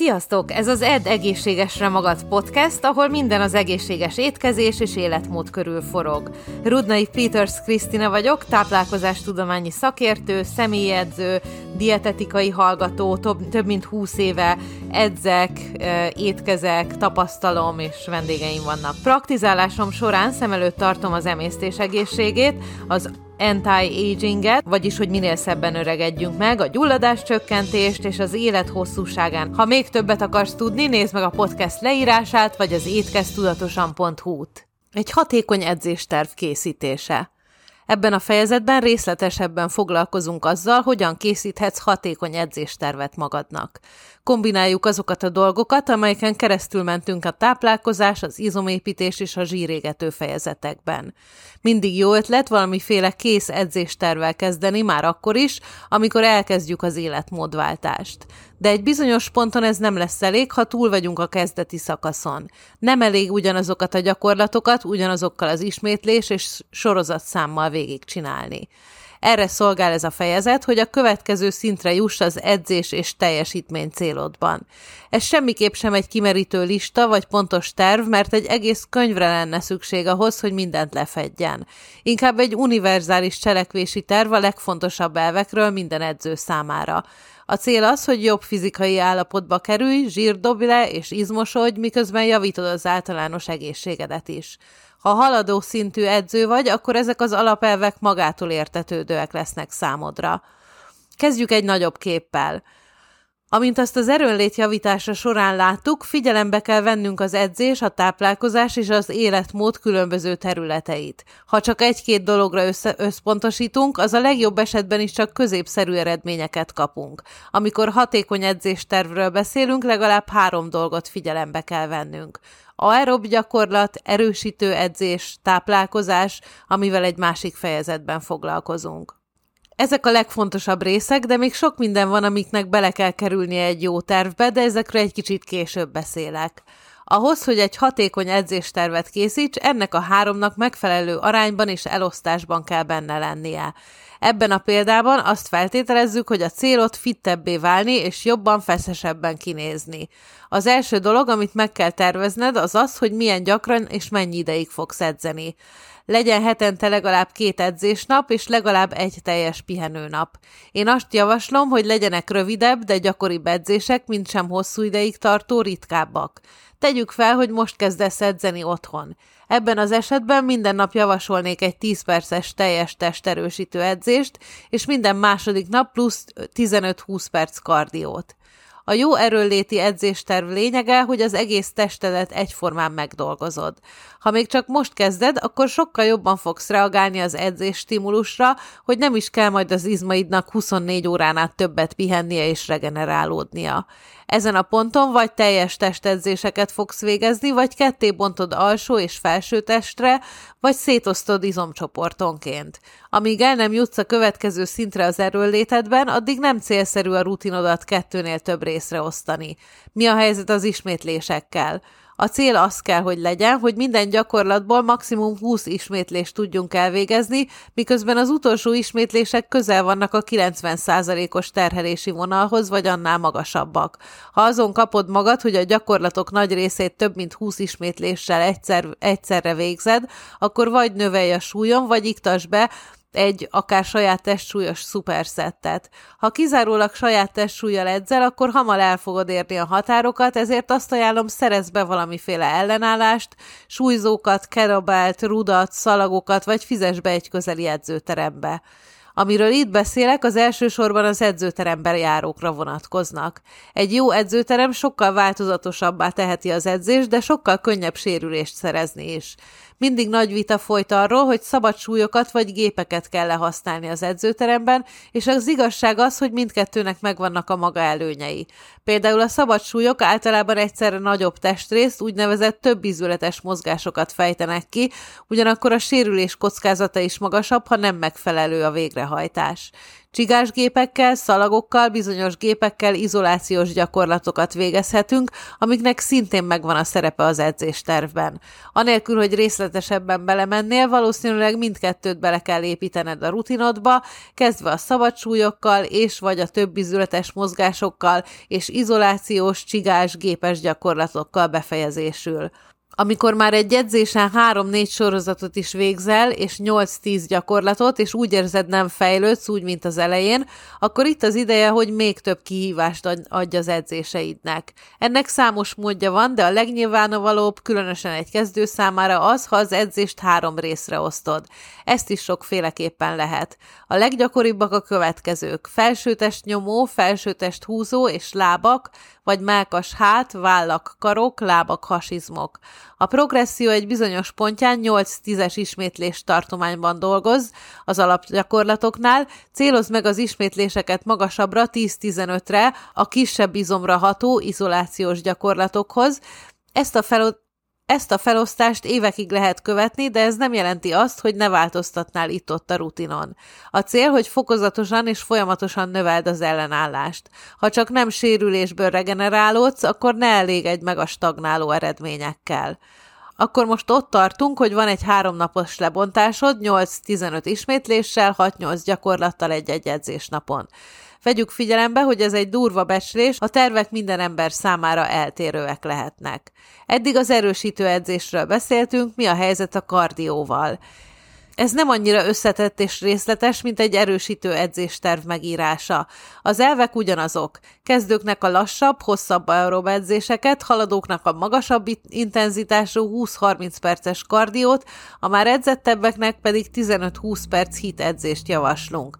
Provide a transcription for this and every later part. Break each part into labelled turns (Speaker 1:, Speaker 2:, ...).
Speaker 1: Sziasztok! Ez az Ed Egészségesre Magad podcast, ahol minden az egészséges étkezés és életmód körül forog. Rudnai Peters Krisztina vagyok, táplálkozástudományi szakértő, személyedző, dietetikai hallgató, több, több mint 20 éve edzek, étkezek, tapasztalom és vendégeim vannak. Praktizálásom során szem előtt tartom az emésztés egészségét, az anti-aginget, vagyis hogy minél szebben öregedjünk meg, a gyulladás csökkentést és az élet hosszúságán. Ha még többet akarsz tudni, nézd meg a podcast leírását, vagy az étkeztudatosan.hu-t. Egy hatékony edzésterv készítése. Ebben a fejezetben részletesebben foglalkozunk azzal, hogyan készíthetsz hatékony edzéstervet magadnak. Kombináljuk azokat a dolgokat, amelyeken keresztül mentünk a táplálkozás, az izomépítés és a zsírégető fejezetekben. Mindig jó ötlet valamiféle kész edzéstervel kezdeni, már akkor is, amikor elkezdjük az életmódváltást. De egy bizonyos ponton ez nem lesz elég, ha túl vagyunk a kezdeti szakaszon. Nem elég ugyanazokat a gyakorlatokat, ugyanazokkal az ismétlés és sorozatszámmal végigcsinálni. Erre szolgál ez a fejezet, hogy a következő szintre juss az edzés és teljesítmény célodban. Ez semmiképp sem egy kimerítő lista vagy pontos terv, mert egy egész könyvre lenne szükség ahhoz, hogy mindent lefedjen. Inkább egy univerzális cselekvési terv a legfontosabb elvekről minden edző számára. A cél az, hogy jobb fizikai állapotba kerülj, zsírdobj le és izmosodj, miközben javítod az általános egészségedet is. Ha haladó szintű edző vagy, akkor ezek az alapelvek magától értetődőek lesznek számodra. Kezdjük egy nagyobb képpel. Amint azt az erőnlét javítása során láttuk, figyelembe kell vennünk az edzés, a táplálkozás és az életmód különböző területeit. Ha csak egy-két dologra össze- összpontosítunk, az a legjobb esetben is csak középszerű eredményeket kapunk. Amikor hatékony edzéstervről beszélünk, legalább három dolgot figyelembe kell vennünk aerob gyakorlat, erősítő edzés, táplálkozás, amivel egy másik fejezetben foglalkozunk. Ezek a legfontosabb részek, de még sok minden van, amiknek bele kell kerülnie egy jó tervbe, de ezekről egy kicsit később beszélek. Ahhoz, hogy egy hatékony edzéstervet készíts, ennek a háromnak megfelelő arányban és elosztásban kell benne lennie. Ebben a példában azt feltételezzük, hogy a célod fittebbé válni és jobban feszesebben kinézni. Az első dolog, amit meg kell tervezned, az az, hogy milyen gyakran és mennyi ideig fogsz edzeni. Legyen hetente legalább két edzésnap, és legalább egy teljes pihenőnap. Én azt javaslom, hogy legyenek rövidebb, de gyakoribb edzések, mint sem hosszú ideig tartó ritkábbak. Tegyük fel, hogy most kezdesz edzeni otthon. Ebben az esetben minden nap javasolnék egy 10 perces teljes testerősítő edzést, és minden második nap plusz 15-20 perc kardiót. A jó erőléti edzésterv lényege, hogy az egész testedet egyformán megdolgozod. Ha még csak most kezded, akkor sokkal jobban fogsz reagálni az edzés stimulusra, hogy nem is kell majd az izmaidnak 24 órán át többet pihennie és regenerálódnia. Ezen a ponton vagy teljes testedzéseket fogsz végezni, vagy ketté bontod alsó és felső testre, vagy szétosztod izomcsoportonként. Amíg el nem jutsz a következő szintre az erőlétedben, addig nem célszerű a rutinodat kettőnél több részre osztani. Mi a helyzet az ismétlésekkel? A cél az kell, hogy legyen, hogy minden gyakorlatból maximum 20 ismétlést tudjunk elvégezni, miközben az utolsó ismétlések közel vannak a 90%-os terhelési vonalhoz, vagy annál magasabbak. Ha azon kapod magad, hogy a gyakorlatok nagy részét több mint 20 ismétléssel egyszer, egyszerre végzed, akkor vagy növelj a súlyon, vagy iktas be, egy akár saját testsúlyos szuperszettet. Ha kizárólag saját testsúlyjal edzel, akkor hamar el fogod érni a határokat, ezért azt ajánlom, szerez be valamiféle ellenállást, súlyzókat, kerabelt, rudat, szalagokat, vagy fizes be egy közeli edzőterembe. Amiről itt beszélek, az elsősorban az edzőteremben járókra vonatkoznak. Egy jó edzőterem sokkal változatosabbá teheti az edzést, de sokkal könnyebb sérülést szerezni is. Mindig nagy vita folyt arról, hogy szabad súlyokat vagy gépeket kell lehasználni az edzőteremben, és az igazság az, hogy mindkettőnek megvannak a maga előnyei. Például a szabad súlyok általában egyszerre nagyobb testrészt, úgynevezett több ízületes mozgásokat fejtenek ki, ugyanakkor a sérülés kockázata is magasabb, ha nem megfelelő a végrehajtás. Csigásgépekkel, szalagokkal, bizonyos gépekkel izolációs gyakorlatokat végezhetünk, amiknek szintén megvan a szerepe az edzéstervben. Anélkül, hogy részletes részletesebben belemennél, valószínűleg mindkettőt bele kell építened a rutinodba, kezdve a szabadsúlyokkal és vagy a több izületes mozgásokkal és izolációs, csigás, gépes gyakorlatokkal befejezésül. Amikor már egy edzésen 3-4 sorozatot is végzel, és 8-10 gyakorlatot, és úgy érzed nem fejlődsz, úgy, mint az elején, akkor itt az ideje, hogy még több kihívást adj az edzéseidnek. Ennek számos módja van, de a legnyilvánvalóbb, különösen egy kezdő számára az, ha az edzést három részre osztod. Ezt is sokféleképpen lehet. A leggyakoribbak a következők. Felsőtest nyomó, felsőtest húzó és lábak, vagy mákas hát, vállak, karok, lábak, hasizmok. A progresszió egy bizonyos pontján 8-10-es ismétlés tartományban dolgoz az alapgyakorlatoknál, célozd meg az ismétléseket magasabbra 10-15-re a kisebb izomra ható izolációs gyakorlatokhoz, ezt a ezt a felosztást évekig lehet követni, de ez nem jelenti azt, hogy ne változtatnál itt-ott a rutinon. A cél, hogy fokozatosan és folyamatosan növeld az ellenállást. Ha csak nem sérülésből regenerálódsz, akkor ne elégedj meg a stagnáló eredményekkel. Akkor most ott tartunk, hogy van egy háromnapos lebontásod, 8-15 ismétléssel, 6-8 gyakorlattal egy-egy edzésnapon. Vegyük figyelembe, hogy ez egy durva becslés, a tervek minden ember számára eltérőek lehetnek. Eddig az erősítő edzésről beszéltünk, mi a helyzet a kardióval. Ez nem annyira összetett és részletes, mint egy erősítő edzésterv megírása. Az elvek ugyanazok. Kezdőknek a lassabb, hosszabb aerob edzéseket, haladóknak a magasabb intenzitású 20-30 perces kardiót, a már edzettebbeknek pedig 15-20 perc hit edzést javaslunk.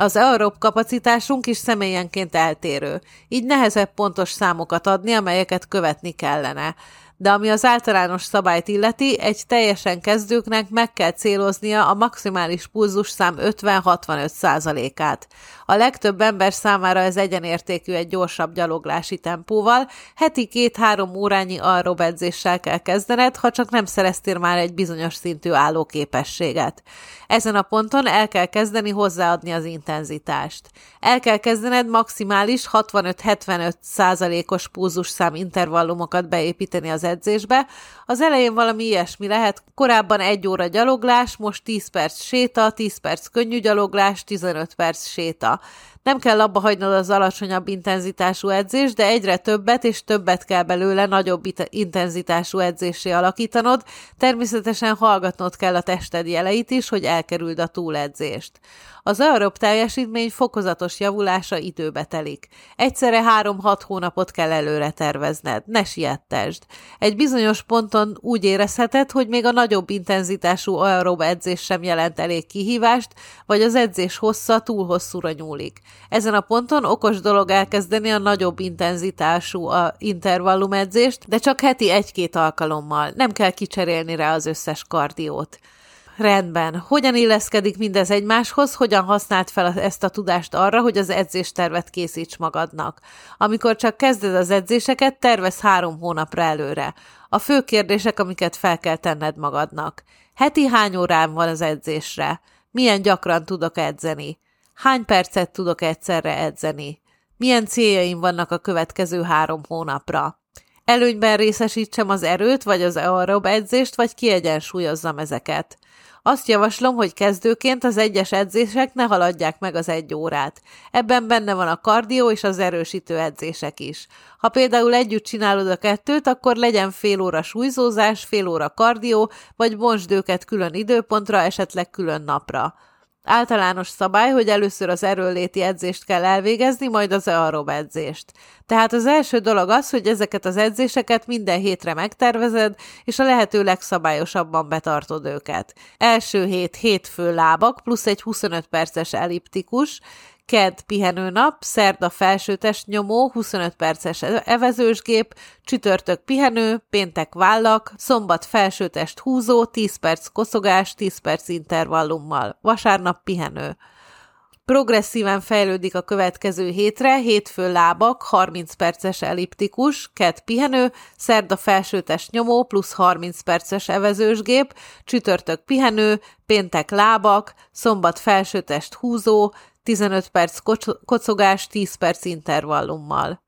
Speaker 1: Az aerob kapacitásunk is személyenként eltérő, így nehezebb pontos számokat adni, amelyeket követni kellene de ami az általános szabályt illeti, egy teljesen kezdőknek meg kell céloznia a maximális pulzusszám 50-65 százalékát. A legtöbb ember számára ez egyenértékű egy gyorsabb gyaloglási tempóval, heti két-három órányi aerob edzéssel kell kezdened, ha csak nem szereztél már egy bizonyos szintű állóképességet. Ezen a ponton el kell kezdeni hozzáadni az intenzitást. El kell kezdened maximális 65-75 százalékos pulzusszám intervallumokat beépíteni az edzésbe. Az elején valami ilyesmi lehet, korábban egy óra gyaloglás, most 10 perc séta, 10 perc könnyű gyaloglás, 15 perc séta. Nem kell abba hagynod az alacsonyabb intenzitású edzést, de egyre többet és többet kell belőle nagyobb intenzitású edzésé alakítanod, természetesen hallgatnod kell a tested jeleit is, hogy elkerüld a túledzést. Az aerob teljesítmény fokozatos javulása időbe telik. Egyszerre három-hat hónapot kell előre tervezned, ne siettesd. Egy bizonyos ponton úgy érezheted, hogy még a nagyobb intenzitású aerob edzés sem jelent elég kihívást, vagy az edzés hossza túl hosszúra nyúlik. Ezen a ponton okos dolog elkezdeni a nagyobb intenzitású a intervallum edzést, de csak heti egy-két alkalommal, nem kell kicserélni rá az összes kardiót. Rendben. Hogyan illeszkedik mindez egymáshoz, hogyan használt fel ezt a tudást arra, hogy az edzéstervet készíts magadnak? Amikor csak kezded az edzéseket, tervez három hónapra előre. A fő kérdések, amiket fel kell tenned magadnak. Heti hány órán van az edzésre? Milyen gyakran tudok edzeni? Hány percet tudok egyszerre edzeni? Milyen céljaim vannak a következő három hónapra? Előnyben részesítsem az erőt, vagy az aerob edzést, vagy kiegyensúlyozzam ezeket. Azt javaslom, hogy kezdőként az egyes edzések ne haladják meg az egy órát. Ebben benne van a kardió és az erősítő edzések is. Ha például együtt csinálod a kettőt, akkor legyen fél óra súlyzózás, fél óra kardió, vagy bontsd őket külön időpontra, esetleg külön napra. Általános szabály, hogy először az erőléti edzést kell elvégezni, majd az aerob edzést. Tehát az első dolog az, hogy ezeket az edzéseket minden hétre megtervezed, és a lehető legszabályosabban betartod őket. Első hét hétfő lábak, plusz egy 25 perces elliptikus, kedd pihenőnap, szerda felsőtest nyomó, 25 perces evezősgép, csütörtök pihenő, péntek vállak, szombat felsőtest húzó, 10 perc koszogás, 10 perc intervallummal, vasárnap pihenő. Progresszíven fejlődik a következő hétre, hétfő lábak, 30 perces elliptikus, kett pihenő, szerda felsőtest nyomó plusz 30 perces evezősgép, csütörtök pihenő, péntek lábak, szombat felsőtest húzó, 15 perc kocogás 10 perc intervallummal.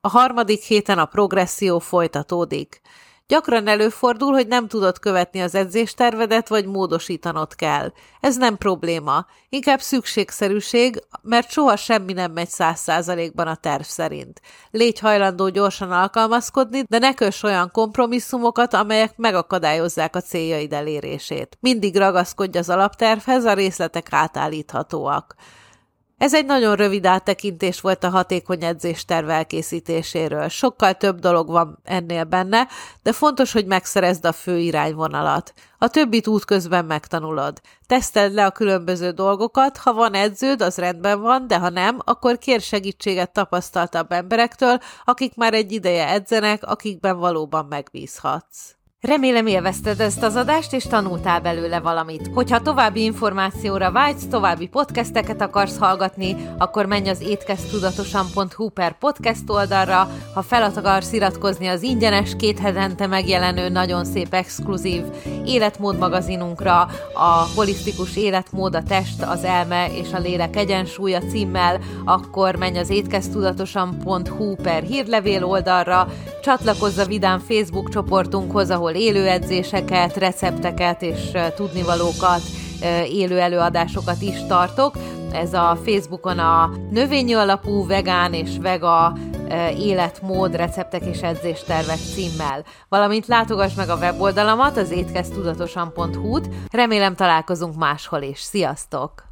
Speaker 1: A harmadik héten a progresszió folytatódik. Gyakran előfordul, hogy nem tudod követni az edzéstervedet, vagy módosítanod kell. Ez nem probléma, inkább szükségszerűség, mert soha semmi nem megy száz százalékban a terv szerint. Légy hajlandó gyorsan alkalmazkodni, de ne köss olyan kompromisszumokat, amelyek megakadályozzák a céljaid elérését. Mindig ragaszkodj az alaptervhez, a részletek átállíthatóak. Ez egy nagyon rövid áttekintés volt a hatékony edzésterv elkészítéséről. Sokkal több dolog van ennél benne, de fontos, hogy megszerezd a fő irányvonalat. A többit útközben megtanulod. Teszteld le a különböző dolgokat, ha van edződ, az rendben van, de ha nem, akkor kér segítséget tapasztaltabb emberektől, akik már egy ideje edzenek, akikben valóban megbízhatsz. Remélem élvezted ezt az adást, és tanultál belőle valamit. Hogyha további információra vágysz, további podcasteket akarsz hallgatni, akkor menj az étkeztudatosan.hu per podcast oldalra, ha fel akarsz iratkozni az ingyenes, két hetente megjelenő, nagyon szép exkluzív életmód magazinunkra, a holisztikus életmód, a test, az elme és a lélek egyensúlya címmel, akkor menj az étkeztudatosan.hu per hírlevél oldalra, csatlakozz a Vidám Facebook csoportunkhoz, ahol élő edzéseket, recepteket és tudnivalókat, élő előadásokat is tartok. Ez a Facebookon a növényi alapú vegán és vega életmód, receptek és edzéstervek címmel. Valamint látogass meg a weboldalamat, az étkeztudatosan.hu-t. Remélem találkozunk máshol is. Sziasztok!